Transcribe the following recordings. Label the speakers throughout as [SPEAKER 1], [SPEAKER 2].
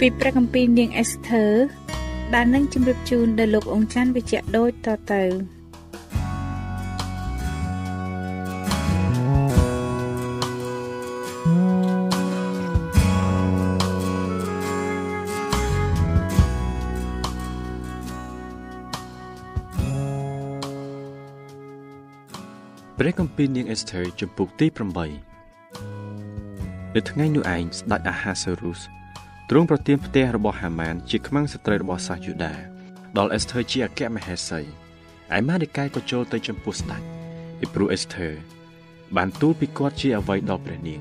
[SPEAKER 1] ពីព្រះគម្ពីរនាងអេសធើដែលនឹងជម្រាបជូនដល់លោកអង្ចាន់វិជ្ជៈដូចតទៅ
[SPEAKER 2] ព្រះគម្ពីរនាងអេសធើជំពូកទី8នៅថ្ងៃនោះឯងស្ដេចអាហាសេរុស ទ្រង់ប្រទានផ្ទះរបស់ហាម៉ាន ជាខ្មាំងស្ត្រីរបស់សាសយូដាដល់អេសធើជាអគ្គមហេសីឯម៉ាឌីកាយក៏ចូលទៅចំពោះស្ដេចពីព្រោះអេសធើបានទូលពីគាត់ជាអ្វីដល់ព្រះនាង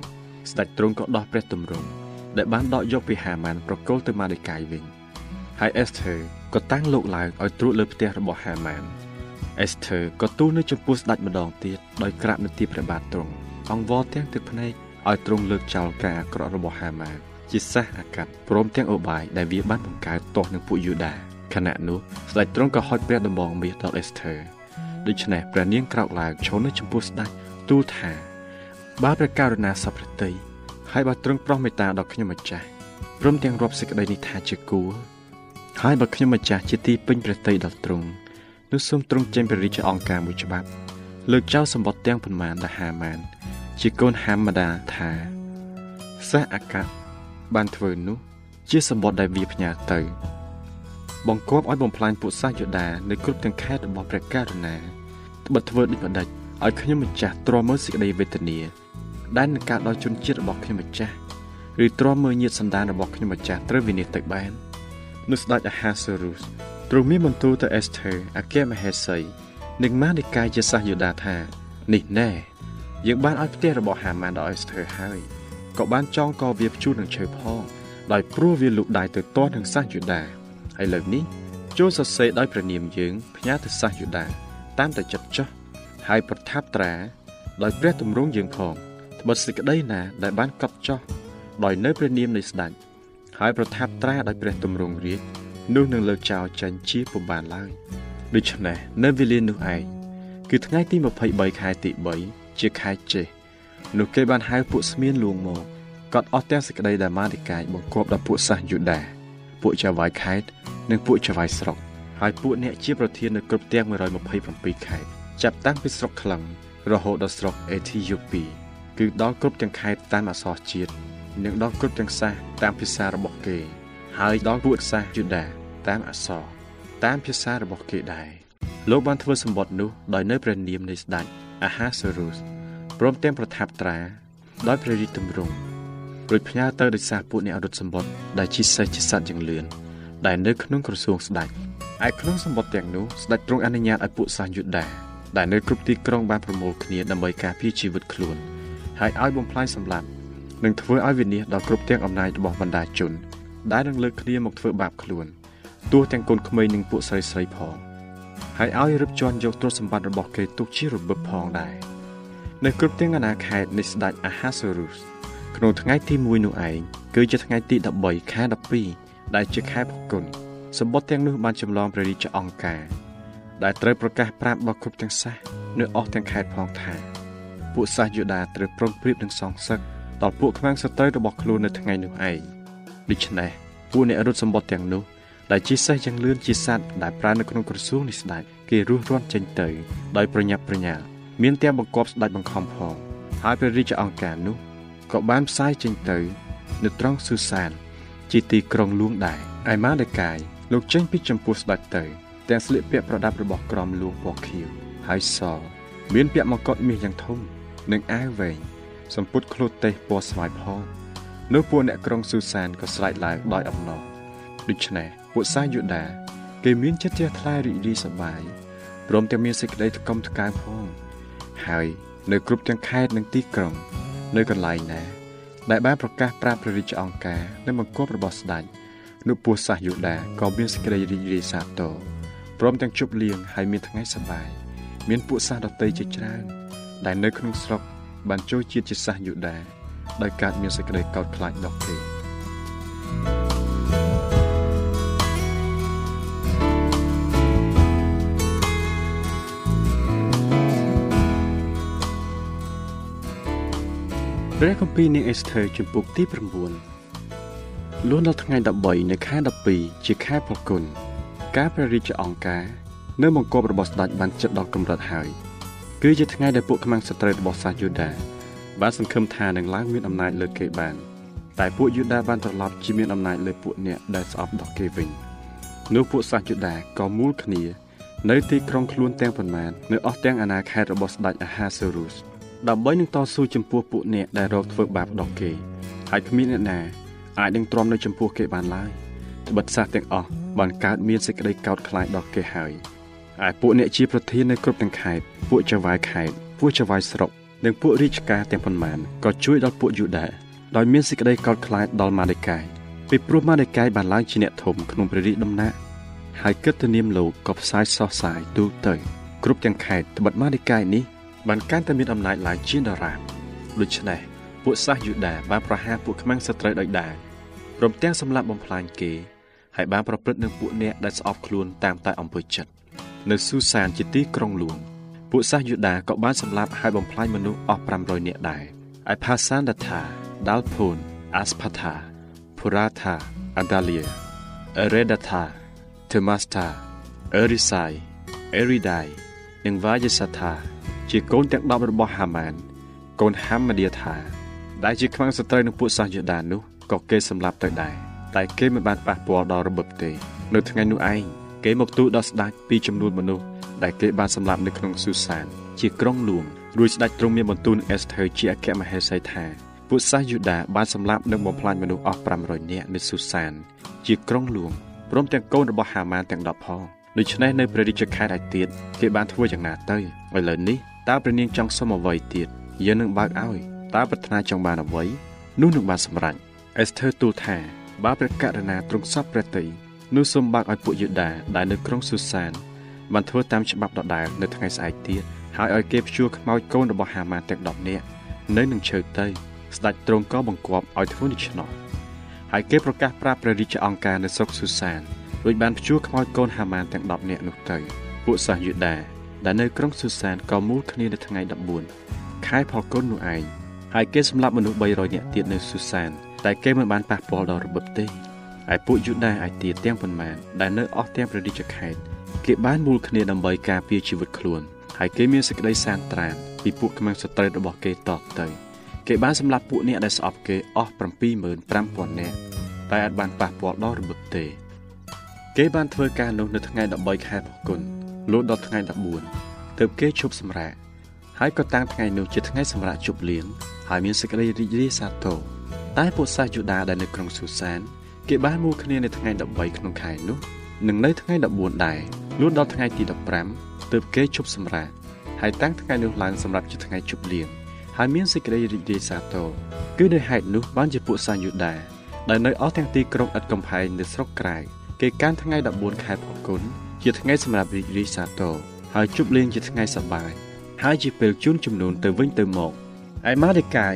[SPEAKER 2] ស្ដេចទ្រង់ក៏ដោះព្រះទម្រង់ដែលបានដកយកពីហាម៉ានប្រគល់ទៅម៉ាឌីកាយវិញហើយអេសធើក៏តាំងលោកឡើងឲ្យត្រួតលើផ្ទះរបស់ហាម៉ានអេសធើក៏ទូលនៅចំពោះស្ដេចម្ដងទៀតដោយក្រាបនៅទីព្រះបាទទ្រង់អង្វរទាំងទឹកភ្នែកឲ្យទ្រង់លើកចោលការអាក្រក់របស់ហាម៉ាន ជាសះអាកាត់ព្រមទាំងអបាយដែលវាបានបង្កើតទាស់នឹងពួកយូដាខណៈនោះស្ដេចទ្រង់ក៏ហុចព្រះដំបងមាសដល់អេសធើដូច្នេះព្រះនាងក្រោកឡើងឈរនៅចំពោះស្ដេចទូលថាបើព្រះករុណាសពព្រះតីហើយបើទ្រង់ប្រោះមេត្តាដល់ខ្ញុំម្ចាស់ព្រមទាំងរាប់សេចក្តីនេះថាជាគួរហើយបើខ្ញុំម្ចាស់ជាទីពេញព្រះតីដល់ទ្រង់នោះសូមទ្រង់ចេញព្រះរាជអង្គការមួយច្បាប់ លើកចោលសម្បត្តិទាំងប៉ុន្មានដែលហាម៉ាន ជាកូនហាម៉ាដាថាសះអាកាត់ បានធ្វើនោះ ជាសម្បត្តិដែលវាផ្ញើទៅ បង្គាប់ឲ្យបំផ្លាញពួកសាសយូដានៅគ្រប់ទាំងខេត្តរបស់ព្រះករុណាត្បិតធ្វើដូចម្ដេចឲ្យខ្ញុំម្ចាស់ទ្រាំមើលសេចក្តីវេទនាដែលនឹងកើតដល់ជនជាតិរបស់ខ្ញុំម្ចាស់ឬទ្រាំមើលញាតិសន្តានរបស់ខ្ញុំម្ចាស់ត្រូវវិនិច្ឆ័យទៅបាននោះស្ដេចអាហាសេរុសទ្រង់មានបន្ទូលទៅអេសធើអគ្គមហេសីនិងម៉ានិកាយជាសាសយូដាថានេះណែយើងបានឲ្យផ្ទះរបស់ហាម៉ានដល់អេសធើហើយ ក៏បានចងកវាភ្ជួរនឹងឈើផងដោយព្រោះវាលូកដៃទៅទាស់នឹងសាសយូដាហើយលើកនេះចូលសរសេរដោយព្រះនាមយើងផ្ញើទៅសាសយូដាតាមតែចិត្តចោះហើយប្រថាប់ត្រាដោយព្រះទម្រង់យើងផងត្បិតសេចក្តីណាដែលបានកត់ចោះដោយនៅព្រះនាមនៃស្ដេចហើយប្រថាប់ត្រាដោយព្រះទម្រង់រាជនោះនឹងលើកចោលចេញជាពុំបានឡើយដូច្នេះនៅវេលានោះឯងគឺថ្ងៃទី23ខែទី3ជាខែចេះ នោះគេបានហៅពួកស្មៀនលួងមកកត់អស់ទាំងសេចក្តីដែលម៉ាឌីកាយបង្គាប់ដល់ពួកសាសយូដាពួកចៅវាយខេតនិងពួកចៅវាយស្រុកហើយពួកអ្នកជាប្រធាននៅគ្រប់ទាំង127ខេត្តចាប់តាំងពីស្រុកក្លឹងរហូតដល់ស្រុកអេធីយ៉ូពីគឺដល់គ្រប់ទាំងខេត្តតាមអក្សរជាតិនិងដល់គ្រប់ទាំងសាសតាមភាសារបស់គេ ហើយដល់ពួកសាសយូដាតាមអក្សរតាមភាសារបស់គេដែរលោកបានធ្វើសម្បត្តិនោះដោយនៅព្រះនាមនៃស្ដេចអាហាសេរុស ព្រមទាំងប្រថាប់ត្រាដោយព្រះរាជទម្រង់រួចផ្ញើទៅដោយសារពួកអ្នករត់សម្បត្តិដែលជាសេះជាសត្វយ៉ាងលឿនដែលនៅក្នុងក្រសួងស្ដេចឯក្នុងសម្បត្តិទាំងនោះស្ដេចទ្រង់អនុញ្ញាតឲ្យពួកសាសយូដាដែលនៅគ្រប់ទីក្រុងបានប្រមូលគ្នាដើម្បីការពារជីវិតខ្លួនហើយឲ្យបំផ្លាញសម្លាប់និងធ្វើឲ្យវិនាសដល់គ្រប់ទាំងអំណាចរបស់បណ្ដាជន ដែលនឹងលើកគ្នាមកធ្វើបាបខ្លួនទោះទាំងកូនក្មេងនិងពួកស្រីស្រីផងហើយឲ្យរឹបជន់យកទ្រព្យសម្បត្តិរបស់គេទុកជារបឹបផងដែរ នៅគ្រប់ទាំងអាណាខេត្តនៃស្ដេចអាហាសូរុសក្នុងថ្ងៃទី1នោះឯងគឺជាថ្ងៃទី13ខែ12ដែលជាខែផល្គុនសម្បត្តិទាំងនោះបានចម្លងព្រះរាជអង្គការដែលត្រូវប្រកាសប្រាប់ដល់គ្រប់ទាំងសាសនៅអស់ទាំងខេត្តផងថាពួកសាសយូដាត្រូវប្រុងប្រៀបនឹងសងសឹកដល់ពួកខ្មាំងសត្រូវរបស់ខ្លួននៅថ្ងៃនោះឯងដូច្នេះពួកអ្នករត់សម្បត្តិទាំងនោះដែលជាសេះយ៉ាងលឿនជាសัตว์ដែលប្រើនៅក្នុងក្រសួងនេះស្ដេចគេរស់រាន់ចេញទៅដោយប្រញាប់ប្រញាល់ មានទាំងបង្គាប់ស្ដេចបង្ខំផងហើយព្រះរាជអង្គការនោះក៏បានផ្សាយចេញទៅ នៅត្រង់ស៊ូសាន ជាទីក្រុងលួងដែរឯម៉ាដេកាយលោកចេញពីចំពោះស្ដេចទៅ ទាំងស្លៀកពាក់ប្រដាប់របស់ក្រមលួងពណ៌ខៀវហើយសមានពាក់មកុដមាសយ៉ាងធំ និងអាវវែងសម្ពុតឃ្លូតទេសពណ៌ស្វាយផងនៅពួកអ្នកក្រុងស៊ូសានក៏ស្រែកឡើងដោយអំណរដូច្នេះពួកសាយូដា គេមានចិត្តជ្រះថ្លារីករាយសប្បាយព្រមទាំងមានសេចក្តីថ្កុំថ្កើងផង ហើយនៅគ្រប់ទាំងខេត្តនិងទីក្រុង នៅកន្លែងណា ដែលបានប្រកាសប្រាប់ព្រះរាជអង្គការនៅបង្គាប់របស់ស្ដេចនោះពួកសាសយូដាក៏មានសេចក្តីរីករាយសាទរព្រមទាំងជប់លៀងហើយមានថ្ងៃសប្បាយមានពួកសាសដតីជាច្រើន ដែលនៅក្នុងស្រុក បានចូលជាតិជាសាសយូដាដោយកើតមានសេចក្តីកោតខ្លាចដល់គេ ព្រះគម្ពីរនាងអេសធើជំពូកទី9លួនដល់ថ្ងៃ13នៃខែ12ជាខែផលគុណការព្រះរាជអង្គការនៅបង្គាប់របស់ស្ដេចបានជិតដល់កម្រិតហើយគឺជាថ្ងៃដែលពួកខ្មាំងសត្រូវរបស់សាសយូដាបានសង្ឃឹមថានឹងឡើងមានអំណាចលើគេបានតែពួកយូដាបានត្រឡប់ជាមានអំណាចលើពួកអ្នកដែលស្អប់ដល់គេវិញនោះពួកសាសយូដាក៏មូលគ្នា នៅទីក្រុងខ្លួនទាំងប៉ុន្មាននៅអស់ទាំងអាណាខេត្តរបស់ស្ដេចអាហាសេរុស ដើម្បីនឹងតស៊ូចំពោះពួកអ្នកដែលរកធ្វើបាបដល់គេហើយគ្មានអ្នកណាអាចនឹងទ្រាំនៅចំពោះគេបានឡើយត្បិតសាសទាំងអស់បានកើតមានសេចក្តីកោតខ្លាចដល់គេហើយឯពួកអ្នកជាប្រធាននៅគ្រប់ទាំងខេត្តពួកចៅហ្វាយខេត្តពួកចៅហ្វាយស្រុកនិងពួករាជការទាំងប៉ុន្មានក៏ជួយដល់ពួកយូដាដោយមានសេចក្តីកោតខ្លាចដល់ម៉ាដេកាយពីព្រោះម៉ាដេកាយបានឡើងជាអ្នកធំក្នុងព្រះរាជដំណាក់ហើយគិតទៅនាមលោកក៏ផ្សាយសោះសាយទូទៅ គ្រប់ទាំងខេត្តត្បិតម៉ាដេកាយនេះ បានកាន់តែមានអំណាចឡើងជាដរាបដូច្នេះពួកសាសយូដាបានប្រហារពួកខ្មាំងសត្រូវដោយដែរព្រមទាំងសម្លាប់បំផ្លាញគេហើយបានប្រព្រឹត្តនឹងពួកអ្នកដែលស្អប់ខ្លួនតាមតែអំពើចិត្តនៅស៊ូសានជាទីក្រុងលួងពួកសាសយូដាក៏បានសម្លាប់ហើយបំផ្លាញមនុស្សអស់500នាក់ដែរឯផាសានដាថាដាល់ភូនអាស្ផាថាភូរ៉ាថាអាដាលីអេរេដាថាធឺម៉ាស្តាអេរីសៃអេរីដៃនិងវ៉ាយេសាថា ជាកូនទាំង10របស់ហាម៉ានកូនហាម៉ាឌាថាដែលជាខ្មាំងសត្រូវនឹងពួកសាសយូដានោះក៏គេសម្លាប់ទៅដែរតែគេមិនបានប៉ះពាល់ដល់របបទេ នៅថ្ងៃនោះឯងគេមកទូលដល់ស្ដេចពីចំនួនមនុស្សដែលគេបានសម្លាប់នៅក្នុងស៊ូសាន ជាក្រុងលួងរួចស្ដេចទ្រង់មានបន្ទូលនឹងអេសធើជាអគ្គមហេសីថាពួកសាសយូដាបានសម្លាប់និងបំផ្លាញមនុស្សអស់500នាក់នៅស៊ូសាន ជាក្រុងលួងព្រមទាំងកូនរបស់ហាម៉ានទាំង10ផងដូច្នេះនៅព្រះរាជខេត្តឯទៀតគេបានធ្វើយ៉ាងណាទៅឥឡូវនេះ តើព្រះនាងចង់សុំអ្វីទៀតយើងនឹងបើកឲ្យតើប្រាថ្នាចង់បានអ្វីនោះនឹងបានសម្រេចអេសធើទូលថាបើព្រះករុណាទ្រង់សពព្រះតីនោះសូមបើកឲ្យពួកយូដាដែលនៅក្រុងស៊ូសានបានធ្វើតាមច្បាប់ដដែលនៅថ្ងៃស្អែកទៀតហើយឲ្យគេព្យួរខ្មោចកូនរបស់ហាម៉ាទាំង10នាក់នៅនឹងឈើទៅស្ដេចទ្រង់ក៏បង្គាប់ឲ្យធ្វើដូច្នោះហើយគេប្រកាសប្រាប់ព្រះរាជអង្គការនៅស្រុកស៊ូសានរួចបានព្យួរខ្មោចកូនហាម៉ានទាំង10នាក់នោះទៅពួកសាសយូដា ដែលនៅក្រុងស៊ូសានក៏មូលគ្នានៅថ្ងៃ14ខែផលគុណនោះឯងហើយគេសម្លាប់មនុស្ស300នាក់ទៀតនៅស៊ូសាន តែគេមិនបានប៉ះពាល់ដល់របបទេឯពួកយូដាឯទៀតទាំងប៉ុន្មានដែលនៅអស់ទាំងព្រះរាជខេត្តគេបានមូលគ្នាដើម្បីការពារជីវិតខ្លួនហើយគេមានសេចក្តីសានត្រានពីពួកខ្មាំងសត្រូវរបស់គេតទៅគេបានសម្លាប់ពួកអ្នកដែលស្អប់គេអស់75000នាក់តែអាចបានប៉ះពាល់ដល់របបទេ គេបានធ្វើការនោះនៅថ្ងៃ13ខែផល្គុន លូតដល់ថ្ងៃ14ទើបគេឈប់សម្រាកហើយក៏តាំងថ្ងៃនោះជាថ្ងៃសម្រាប់ជប់លៀងហើយមានសេចក្តីរីករាយសាទរតែពួកសាសយូដាដែលនៅក្រុងស៊ូសាន គេបានមូលគ្នានៅថ្ងៃ13ក្នុងខែនោះនិងនៅថ្ងៃ14ដែរលួនដល់ថ្ងៃទី15ទើបគេជប់សម្រាកហើយតាំងថ្ងៃនោះឡើងសម្រាប់ជាថ្ងៃជប់លៀងហើយមានសេចក្តីរីករាយសាទរគឺដោយហេតុនោះបានជាពួកសាយូដាដែលនៅអស់ទាំងទីក្រុងឥតកំផែងនៅស្រុកក្រៅគេកាន់ថ្ងៃ14ខែផល្គុន ជាថ្ងៃសម្រាប់រីករាយសាទរហើយជប់លៀងជាថ្ងៃសប្បាយហើយជាពេលជូនចំនួនទៅវិញទៅមកឯម៉ាដេកាយ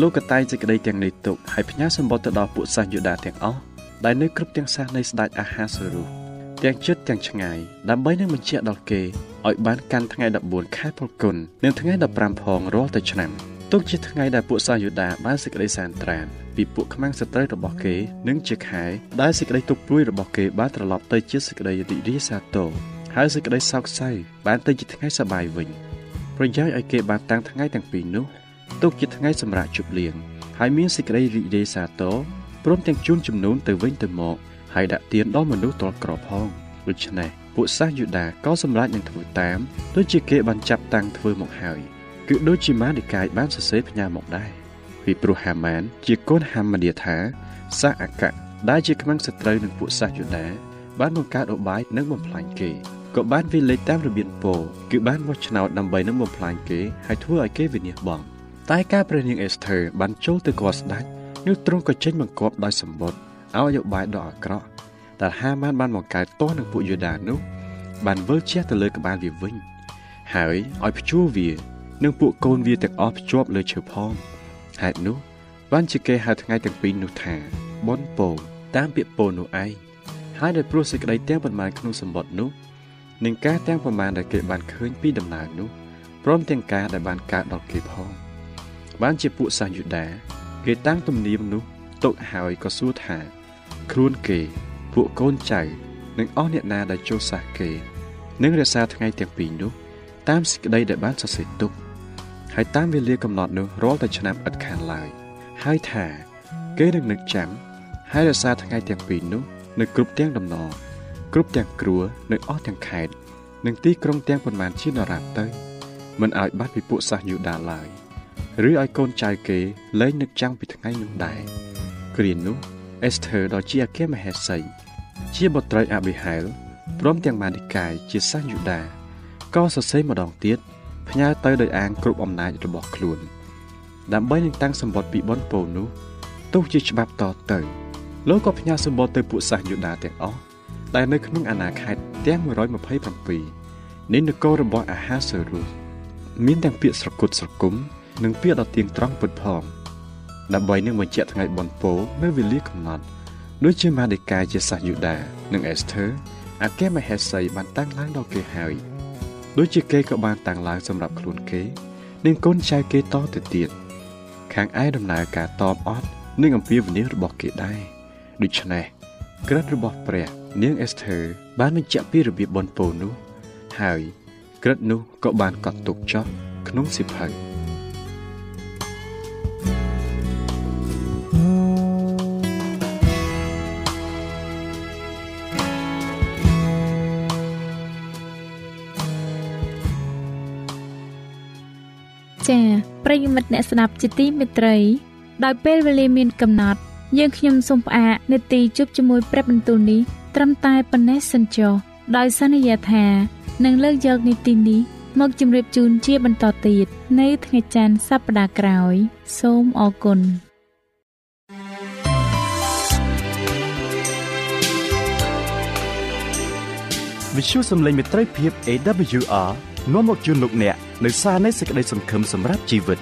[SPEAKER 2] លោកក៏តែងសេចក្តីទាំងនេះទុកហើយផ្ញើសម្បត្តិទៅដល់ពួកសាសយូដាទាំងអស់ដែលនៅគ្រប់ទាំងសាសនៃស្ដេចអាហាសរុទាំងជិតទាំងឆ្ងាយដើម្បីនឹងបញ្ជាក់ដល់គេឲ្យបានកាន់ថ្ងៃ14ខែផលគុណនិងថ្ងៃ15ផងរាល់តែឆ្នាំ ទុកជាថ្ងៃដែលពួកសាយូដាបានសេចក្តីសានត្រានពីពួកខ្មាំងសត្រូវរបស់គេនិងជាខែដែលសេចក្តីទុកព្រួយរបស់គេបានត្រឡប់ទៅជាសេចក្តីរីករាយសាទរហើយសេចក្តីសោកសៅបានទៅជាថ្ងៃសប្បាយវិញប្រយោជន៍ឲ្យគេបានតាំងថ្ងៃទាំងពីរនោះទុកជាថ្ងៃសម្រាប់ជប់លៀងហើយមានសេចក្តីរីករាយសាទរព្រមទាំងជូនចំនួនទៅវិញទៅមកហើយដាក់ទានដល់មនុស្សតលក្រផងដូច្នេះពួកសាសយូដាក៏សម្រេចនឹងធ្វើតាមដូចជាគេបានចាប់តាំងធ្វើមកហើយ គឺដូចជាម៉ានិកាយបានសរសេរផ្ញើមកដែរពីព្រោះហាម៉ាន ជាកូនហាម៉ាឌីថាសាសអកៈដែលជាខ្មាំងសត្រូវនឹងពួកសាសយូដាបានបង្កើតឧបាយនិងបំផ្លាញគេក៏បានវិលេចតាមរបៀបពោគឺបានវាស់ឆ្នោតដើម្បីនឹងបំផ្លាញគេហើយធ្វើឲ្យគេវិនិច្ឆ័យបងតែការព្រះនាងអេសធើបានចូលទៅគាល់ស្ដេចនោះទ្រង់ក៏ចេញបង្គាប់ដោយសម្បត្តិឲ្យឧបាយដ៏អាក្រក់ដែលហាម៉ានបានបង្កើតទាស់នឹងពួកយូដានោះបានវិលជះទៅលើក្បាលវាវិញហើយឲ្យភ្ជួរវា និងពួកកូនវាទាំងអស់ភ្ជាប់លើឈើផងហេតុនោះបានជាគេហៅថ្ងៃទាំងពីរនោះថាបនពោតាមពាក្យពោនោះឯងហើយដោយព្រោះសេចក្តីទាំងប៉ុន្មានក្នុងសម្បត្តិនោះនិងការទាំងប៉ុន្មានដែលគេបានឃើញពីដំណើរនោះព្រមទាំងការដែលបានកើតដល់គេផងបានជាពួកសាសយូដាគេតាំងទំនៀមនោះទុកហើយក៏សួរថាខ្លួនគេពួកកូនចៅនិងអស់អ្នកណាដែលចូលសាសគេនឹងរក្សាថ្ងៃទាំងពីរនោះតាមសេចក្តីដែលបានសរសេរទុក ហើយតាមវេលាកំណត់នោះរាល់តែឆ្នាំឥតខានឡើយហើយថា គេនឹងនឹកចាំ ហើយរក្សាថ្ងៃទាំងពីរនោះនៅគ្រប់ទាំងដំណរគ្រប់ទាំងគ្រួនៅអស់ទាំងខេត្តនិងទីក្រុងទាំងប៉ុន្មានជានរាបទៅមិនឲ្យបាត់ពីពួកសាសយូដាឡើយឬឲ្យកូនចៅគេលែងនឹកចាំពីថ្ងៃនោះដែរគ្រានោះអេសធើដ៏ជាអគ្គមហេសីជាបុត្រីអាប៊ីហែលព្រមទាំងម៉ានីកាយជាសាសយូដាក៏សរសេរម្ដងទៀត ផ្ញើទៅដោយអាងគ្រប់អំណាចរបស់ខ្លួន ដើម្បីនឹងតាំងសម្បត្តិពីបនពោនោះទោះជាច្បាប់តទៅលោកក៏ផ្ញើសម្បត្តិទៅពួកសាសយូដាទាំងអស់ដែលនៅក្នុងអាណាខេត្តទាំង127នៃនគររបស់អាហាសេរុសមានទាំងពាក្យស្រគត់ស្រគំនិងពាក្យដ៏ទៀងត្រង់ពិតផងដើម្បីនឹងបញ្ជាក់ថ្ងៃបនពោនៅវេលាកំណត់ដូចជាម៉ាដេកាជាសាសយូដា និងអេសធើអាកេមហេសីបានតាំងឡើងដល់គេហើយ ដូចជាគេក៏បានតាំងឡើងសម្រាប់ខ្លួនគេ និងកូនចៅគេតទៅទៀតខាងឯដំណើរការតបអត់នឹងអំពាវនាវរបស់គេដែរដូច្នេះក្រិតរបស់ព្រះ នាងអេសធើបានបញ្ជាក់ពីរបៀបបនពោនោះហើយក្រិតនោះក៏បានកត់ទុកចោះក្នុងសិភៅ
[SPEAKER 1] យមិត្តអ្នកស្ដាប់ជាទីមេត្រី ដោយពេលវេលាមានកំណត់ យើងខ្ញុំសូមផ្អាកនាទីជប់ជាមួយព្រឹបបន្ទូលនេះត្រឹមតែប៉ុណ្ណេះសិនចុះដោយសន្យាថានឹងលើកយកនីតិនេះមកជម្រាបជូនជាបន្តទៀតនៅថ្ងៃច័ន្ទសប្តាហ៍ក្រោយ សូមអរគុណ
[SPEAKER 2] វិទ្យុសំឡេងមេត្រីភាព AWR នាំមកជូនលោកអ្នកនៅសារនៃសេចក្តីសង្ឃឹមសម្រាប់ជីវិត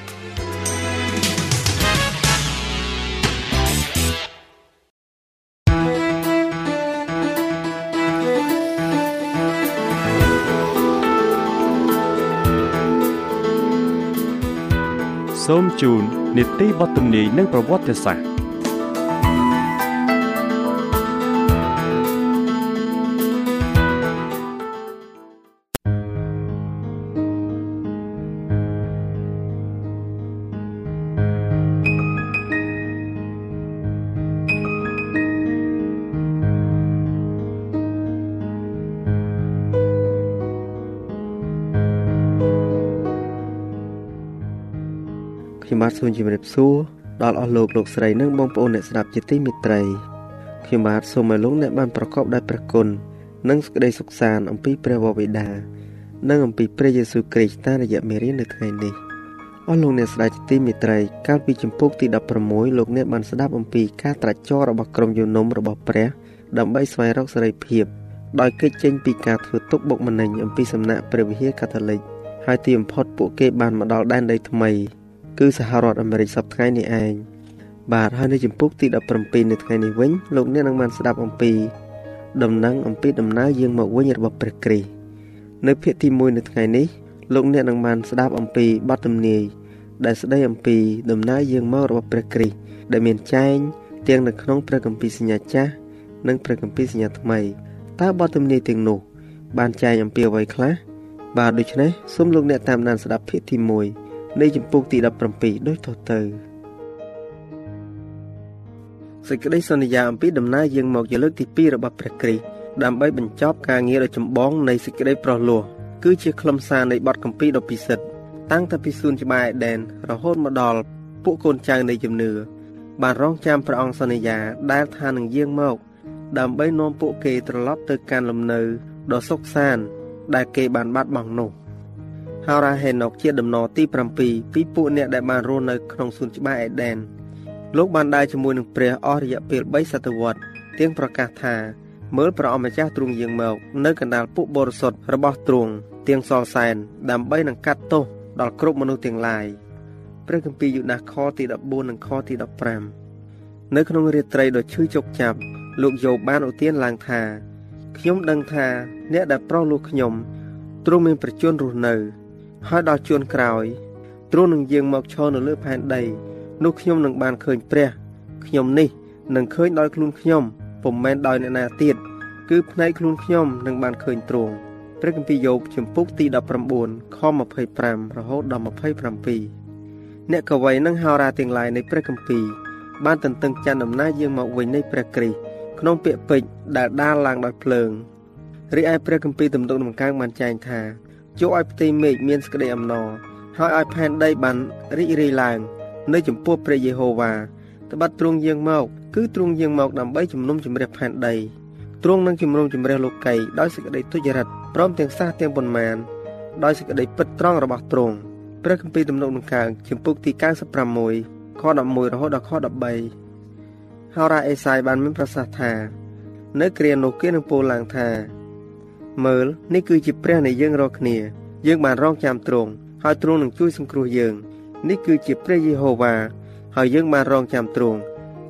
[SPEAKER 2] សូមជូននីតិបទទំនាយនិងប្រវត្តិសាស្ត្រ
[SPEAKER 3] សូមជម្រាបសួរដល់អស់លោកលោកស្រីនិងបងប្អូនអ្នកស្ដាប់ជាទីមេត្រីខ្ញុំបាទសូមឲ្យលោកអ្នកបានប្រកបដោយព្រះគុណនិងសេចក្តីសុខសាន្តអំពីព្រះវរបិតានិងអំពីព្រះយេស៊ូវគ្រីស្ទតាមរយៈមេរៀននៅថ្ងៃនេះអស់លោកអ្នកស្ដាប់ជាទីមេត្រីកាលពីចំពុកទី16លោកអ្នកបានស្ដាប់អំពីការត្រាច់ចររបស់ក្រុមយូនំរបស់ព្រះដើម្បីស្វែងរកសេរីភាពដោយគេចចេញពីការធ្វើទុកបុកម្នេញអំពីសំណាក់ព្រះវិហារកាតូលិកហើយទីបំផុតពួកគេបានមកដល់ដែនដីថ្មី គឺសហរដ្ឋអាមេរិកសប្តាហ៍នេះឯងបាទហើយនៅចំពុកទី17នៅថ្ងៃនេះវិញលោកអ្នកនឹងបានស្ដាប់អំពី ដំណឹងអំពីដំណើរយាងមកវិញរបស់ព្រះគ្រីស្ទនៅភាគទី1នៅថ្ងៃនេះលោកអ្នកនឹងបានស្ដាប់អំពីបទទំនាយដែលស្ដីអំពីដំណើរយាងមករបស់ព្រះគ្រីស្ទដែលមានចែងទាំងនៅក្នុងព្រះគម្ពីរសញ្ញាចាស់និងព្រះគម្ពីរសញ្ញាថ្មីតើបទទំនាយទាំងនោះ បានចែងអំពីអ្វីខ្លះបាទដូច្នេះសូមលោកអ្នកតាមដានស្ដាប់ភាគទី1 នៃចម្ពោះទី17ដូចតទៅសេចក្តីសន្យាអំពីដំណើរយាងមកជាលើកទី2របស់ព្រះគ្រីស្ទដើម្បីបញ្ចប់ការងារដ៏ចម្បងនៃសេចក្តីប្រោះលោះគឺជាខ្លឹមសារនៃបទកម្ពីដ៏ពិសិដ្ឋតាំងតែពីសួនច្បារអេដែនរហូតមកដល់ពួកកូនចៅនៃជំនឿបានរងចាំព្រះអង្គសន្យាដែលថានឹងយាងមក ដើម្បីនាំពួកគេត្រឡប់ទៅកាន់លំនៅដ៏សុខសាន្តដែលគេបានបាត់បង់នោះ ហោរាហេណុកជាដំណរទី7ពីពួកអ្នកដែលបានរស់នៅក្នុងសួនច្បារអេដែនលោកបានដើរជាមួយនឹងព្រះអស់រយៈពេល3សតវត្សទៀងប្រកាសថាមើលព្រះអម្ចាស់ទ្រង់យាងមកនៅកណ្ដាលពួកបរិសុទ្ធរបស់ទ្រង់ទៀងសល់សែនដើម្បីនឹងកាត់ទោសដល់គ្រប់មនុស្សទាំងឡាយព្រះគម្ពីរយូដាសខទី14និងខទី15នៅក្នុងរាត្រីដ៏ឈឺជោគចាប់លោកយោបបានឧទានឡើងថាខ្ញុំដឹងថាអ្នកដែលប្រោសលោកខ្ញុំទ្រង់មានប្រជញ្ញរស់នៅ ហើយដល់ជួនក្រោយទ្រង់នឹងយាងមកឈរនៅលើផែនដីនោះខ្ញុំនឹងបានឃើញព្រះខ្ញុំនេះនឹងឃើញដោយខ្លួនខ្ញុំពុំមែនដោយអ្នកណាទៀតគឺភ្នែកខ្លួនខ្ញុំនឹងបានឃើញទ្រង់ព្រះគម្ពីរយោបជំពូកទី19ខ25រហូតដល់27អ្នកកវីនិងហោរាទាំងឡាយនៃព្រះគម្ពីរបានទន្ទឹងច័ន្ទដំណើរយាងមកវិញនៃព្រះគ្រីស្ទក្នុងពាក្យពេចន៍ដែលដាលឡើងដោយភ្លើងរីឯព្រះគម្ពីរទំនុកដំកើងបានចែងថា ជួឲ្យផ្ទៃមេឃមានសក្តីអំណរហើយឲ្យផែនដីបានរីករាយឡើងនៅចំពោះព្រះយេហូវ៉ាត្បិតទ្រង់យាងមកគឺទ្រង់យាងមកដើម្បីជំនុំជម្រះផែនដីទ្រង់នឹងជំនុំជម្រះលោកីដោយសេចក្តីទុច្ចរិតព្រមទាំងសាសទាំងប៉ុន្មានដោយសេចក្តីពិតត្រង់របស់ទ្រង់ព្រះគម្ពីរទំនុកដំកើងជំពូកទី96ខ11រហូតដល់ខ13ហោរ៉ាអេសាយបានមានប្រសាសន៍ថា នៅគ្រានោះគេនឹងពោលឡើងថា មើលនេះគឺជាព្រះនៃយើងរាល់គ្នា យើងបានរងចាំទ្រង់ហើយទ្រង់នឹងជួយសង្គ្រោះយើងនេះគឺជាព្រះយេហូវ៉ាហើយយើងបានរងចាំទ្រង់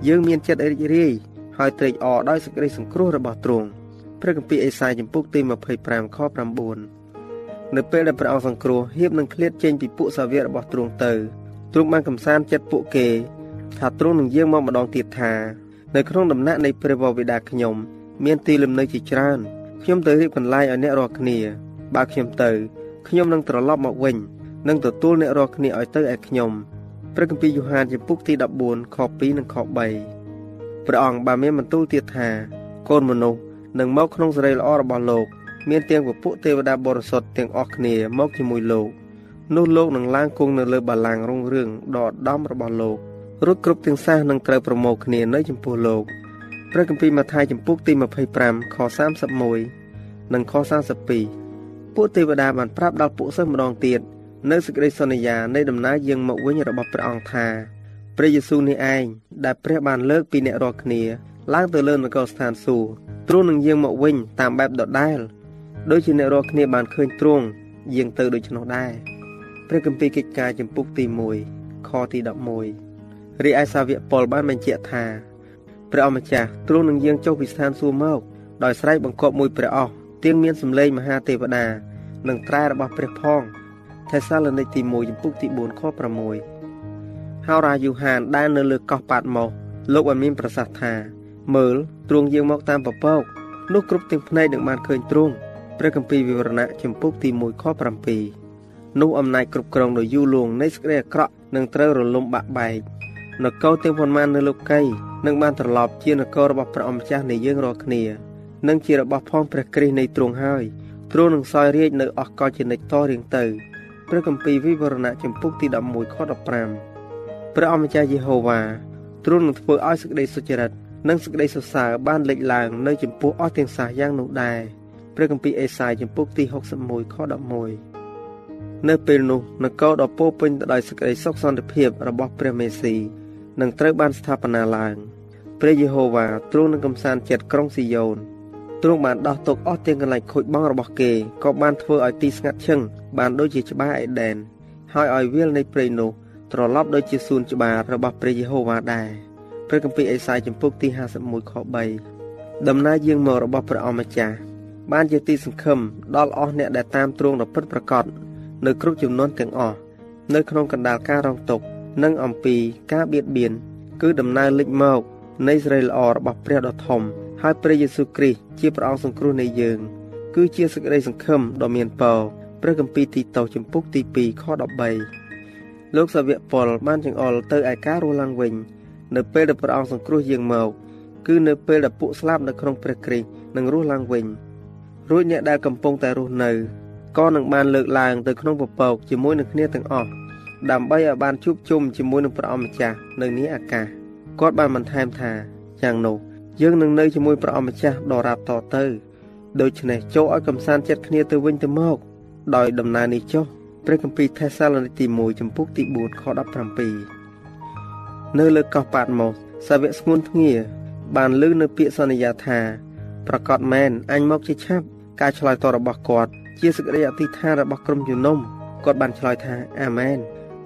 [SPEAKER 3] យើងមានចិត្តរីករាយហើយត្រេកអរដោយសេចក្តីសង្គ្រោះរបស់ទ្រង់ព្រះគម្ពីរអេសាយចំពុកទី25ខ9នៅពេលដែលព្រះអង្គសង្គ្រោះហៀបនឹងឃ្លាតចេញពីពួកសាវករបស់ទ្រង់ទៅទ្រង់បានកំសាន្តចិត្តពួកគេ ថាទ្រង់នឹងយាងមកម្ដងទៀតថា នៅក្នុងដំណាក់នៃព្រះវរបិតាខ្ញុំ មានទីលំនៅជាច្រើន ខ្ញុំទៅរៀបកន្លែងឲ្យអ្នករាល់គ្នា បើខ្ញុំទៅខ្ញុំនឹងត្រឡប់មកវិញនិងទទួលអ្នករាល់គ្នាឲ្យទៅឯខ្ញុំព្រះគម្ពីរយ៉ូហានចំពុកទី14ខ2និងខ3ព្រះអង្គបានមានបន្ទូលទៀតថា កូនមនុស្សនឹងមកក្នុងសេរីល្អរបស់លោក មានទាំងពពួកទេវតាបរិសុទ្ធទាំងអស់គ្នាមកជាមួយលោកនោះលោកនឹងឡើងគង់នៅលើបល្ល័ង្ករុងរឿងដ៏ឧត្តមរបស់លោករួចគ្រប់ទាំងសាសនឹងត្រូវប្រមូលគ្នានៅចំពោះលោក ព្រះគម្ពីរម៉ាថាយចំពុកទី25ខ31និងខ32ពួកទេវតាបានប្រាប់ដល់ពួកសិស្សម្ដងទៀតនៅសេចក្តីសន្យានៃដំណើរយាងមកវិញរបស់ព្រះអង្គថាព្រះយេស៊ូវនេះឯងដែលព្រះបានលើកពីអ្នករាល់គ្នាឡើងទៅលើនគរស្ថានសួគ៌ទ្រង់នឹងយាងមកវិញតាមបែបដដែលដូចជាអ្នករាល់គ្នាបានឃើញទ្រង់យាងទៅដូច្នោះដែរព្រះគម្ពីរកិច្ចការចំពុកទី1ខទី11រីឯសាវកប៉ុលបានបញ្ជាក់ថា ព្រះអម្ចាស់ទ្រង់នឹងយាងចុះពីស្ថានសួគ៌មកដោយស្រែកបង្គាប់មួយព្រះអស់ទៀងមានសម្លេងមហាទេវតានិងត្រែរបស់ព្រះផងថេសាឡូនីកទី1ចំពុកទី4ខ6ហោរាយូហានដែលនៅលើកោះប៉ាតម៉ូសលោកបានមានប្រសាសន៍ថាមើលទ្រង់យាងមកតាមពពកនោះគ្រប់ទាំងភ្នែកនឹងបានឃើញទ្រង់ព្រះគម្ពីរវិវរណៈចំពុកទី1ខ7នោះអំណាចគ្រប់គ្រងដ៏យូរលង់នៃសេចក្តីអាក្រក់នឹងត្រូវរលំបាក់បែក នគរទាំងប៉ុន្មាននៅលោកីនឹងបានត្រឡប់ជានគររបស់ព្រះអម្ចាស់នៃយើងរាល់គ្នានិងជារបស់ផងព្រះគ្រីស្ទនៃទ្រង់ហើយទ្រង់នឹងសោយរាជនៅអស់កលជានិច្ចតរៀងទៅព្រះគម្ពីរវិវរណៈចំពុកទី11ខ15ព្រះអម្ចាស់យេហូវ៉ាទ្រង់នឹងធ្វើឲ្យសេចក្តីសុចរិតនិងសេចក្តីសរសើរបានលេចឡើងនៅចំពោះអស់ទាំងសាសយ៉ាងនោះដែរព្រះគម្ពីរអេសាយចំពុកទី61ខ11នៅពេលនោះនគរដ៏ពោពេញទៅដោយសេចក្តីសុខសន្តិភាពរបស់ព្រះមេស៊ី នឹងត្រូវបានស្ថាបនាឡើងព្រះយេហូវ៉ាទ្រង់នឹងកំសាន្តចិត្តក្រុងស៊ីយ៉ូនទ្រង់បានដោះទុកអស់ទាំងកន្លែងខូចបង់របស់គេក៏បានធ្វើឲ្យទីស្ងាត់ឈឹងបានដូចជាច្បារអេដែនហើយឲ្យវាលនៃព្រៃនោះត្រឡប់ដូចជាសួនច្បាររបស់ព្រះយេហូវ៉ាដែរព្រះគម្ពីរអេសាយចំពុកទី51ខ3ដំណើរយាងមករបស់ព្រះអម្ចាស់បានជាទីសង្ឃឹមដល់អស់អ្នកដែលតាមទ្រង់ដ៏ពិតប្រាកដនៅគ្រប់ចំនួនទាំងអស់នៅក្នុងកណ្ដាលការរងទុក្ខ និងអំពីការបៀតបៀនគឺដំណើរលេចមកនៃសេរីល្អរបស់ព្រះដ៏ធំហើយព្រះយេស៊ូវគ្រីស្ទជាព្រះអង្គសង្គ្រោះនៃយើង គឺជាសេចក្តីសង្ឃឹមដ៏មានពរព្រះគម្ពីរទីតូសចំពុកទី2ខ13លោកសាវកប៉ុលបានចង្អុលទៅឯការរស់ឡើងវិញ នៅពេលដែលព្រះអង្គសង្គ្រោះយើងមកគឺនៅពេលដែលពួកស្លាប់នៅក្នុងព្រះគ្រីស្ទនឹងរស់ឡើងវិញរួចអ្នកដែលកំពុងតែរស់នៅក៏នឹងបានលើកឡើងទៅក្នុងពពកជាមួយនឹងគ្នាទាំងអស់ ដើម្បីឲ្យបានជួបជុំជាមួយនឹងព្រះអម្ចាស់នៅនេះអាកាសគាត់បានបន្ថែមថាយ៉ាងនោះយើងនឹងនៅជាមួយព្រះអម្ចាស់ដរាបតទៅដូច្នេះចូលឲ្យកំសាន្តចិត្តគ្នាទៅវិញទៅមកដោយដំណើរនេះចុះព្រះគម្ពីរថេសាឡូនីទី1ចំពុកទី4ខ17នៅលើកោះប៉ាតម៉ូសសាវកស្ងួនភ្ងាបានលើនៅពាក្យសន្យាថាប្រកាសមែនអញមកជាឆាប់ការឆ្លើយតបរបស់គាត់ជាសេចក្តីអធិដ្ឋានរបស់ក្រុមជំនុំគាត់បានឆ្លើយថាអាមែន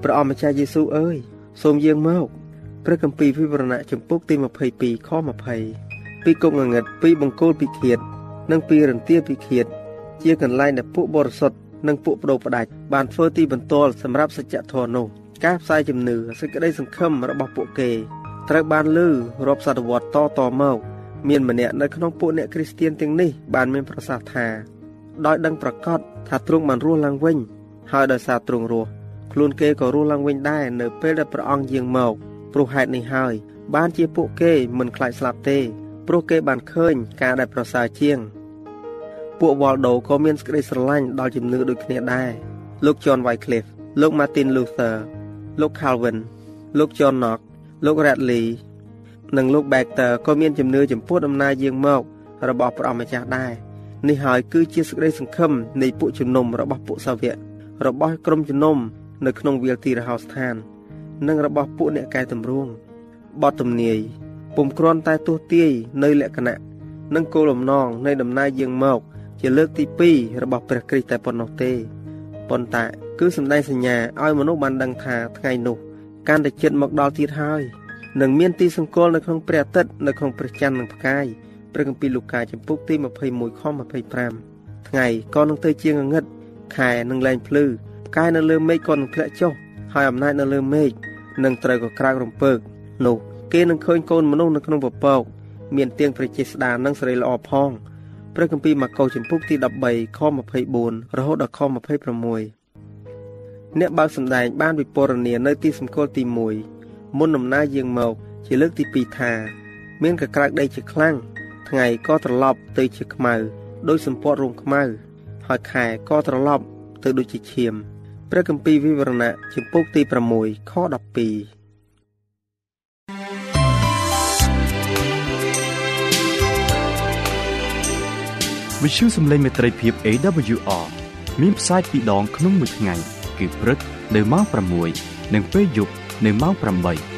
[SPEAKER 3] ព្រះអម្ចាស់យេស៊ូវអើយសូមយាងមកព្រះគម្ពីរវិវរណៈចំពុកទី22ខ20ពីគុកងងឹតពីបង្គោលពិឃាត និងពីរន្ទាពិឃាត ជាកន្លែងដែលពួកបរិសុទ្ធនិងពួកបដូរផ្ដាច់បានធ្វើទីបន្ទាល់សម្រាប់សច្ចធម៌នោះការផ្សាយជំនឿសេចក្តីសង្ឃឹមរបស់ពួកគេត្រូវបានលើរាប់សតវត្សតតមកមានម្នាក់នៅក្នុងពួកអ្នកគ្រីស្ទៀនទាំងនេះបានមានប្រសាសន៍ថាដោយដឹងប្រកាសថាទ្រង់បានរស់ឡើងវិញ ហើយដោយសារទ្រង់រស់ ខ្លួនគេក៏រស់ឡើងវិញដែរនៅពេលដែលព្រះអង្គយាងមកព្រោះហេតុនេះហើយបានជាពួកគេមិនខ្លាចស្លាប់ទេព្រោះគេបានឃើញការដែលប្រសើរជាង ពួកវ៉ាល់ដូក៏មានសេចក្តីស្រឡាញ់ដល់ជំនឿដូចគ្នាដែរលោក John Wycliffe លោក Martin Luther លោក Calvin លោក John Knox លោក Radley និងលោក Baxter ក៏មានជំនឿចំពោះដំណើរយាងមករបស់ព្រះអម្ចាស់ដែរនេះហើយគឺជាសេចក្តីសង្ឃឹមនៃពួកជំនុំរបស់ពួកសាវករបស់ក្រុមជំនុំ នៅក្នុងវាលទីរហោស្ថាន និងរបស់ពួកអ្នកកែតម្រង់បទទំនាយពុំគ្រាន់តែទស្សទាយនៅលក្ខណៈនិងគោលបំណងនៃដំណើរយាងមក ជាលើកទី2របស់ព្រះគ្រីស្ទតែប៉ុណ្ណោះទេប៉ុន្តែគឺសម្ដែងសញ្ញាឲ្យមនុស្សបានដឹងថាថ្ងៃនោះកាន់តែជិតមកដល់ទៀតហើយនឹងមានទីសង្កលនៅក្នុងព្រះអាទិត្យនៅក្នុងព្រះច័ន្ទនិងផ្កាយព្រះគម្ពីរលូកាចំពុកទី21ខ25ថ្ងៃក៏នឹងទៅជាងងឹតខែនឹងលែងភ្លឺ ផ្កាយនៅលើមេឃក៏នឹងធ្លាក់ចុះហើយអំណាចនៅលើមេឃនឹងត្រូវក៏ក្រើករំពើកនោះគេនឹងឃើញកូនមនុស្សនៅក្នុងពពកមានទៀងព្រះចេស្តានិងសេរីល្អផងព្រះគម្ពីរម៉ាកុសចំពុកទី13ខ24រហូតដល់ខ26អ្នកបើកសម្ដែងបានវិពរនានៅទីសម្គាល់ទី1មុនដំណើរយាងមកជាលើកទី2ថា មានកក្រើកដីជាខ្លាំងថ្ងៃក៏ត្រឡប់ទៅជាខ្មៅដោយសម្ពត់រោងខ្មៅហើយខែក៏ត្រឡប់ទៅដូចជាឈាម ព្រះគម្ពីរវិវរណៈចំពុកទី6ខ12
[SPEAKER 2] វិទ្យុសំឡេងមេត្រីភាព AWR មានផ្សាយពីរដងក្នុងមួយថ្ងៃ គឺព្រឹកនៅម៉ោង6និងពេលយប់នៅម៉ោង8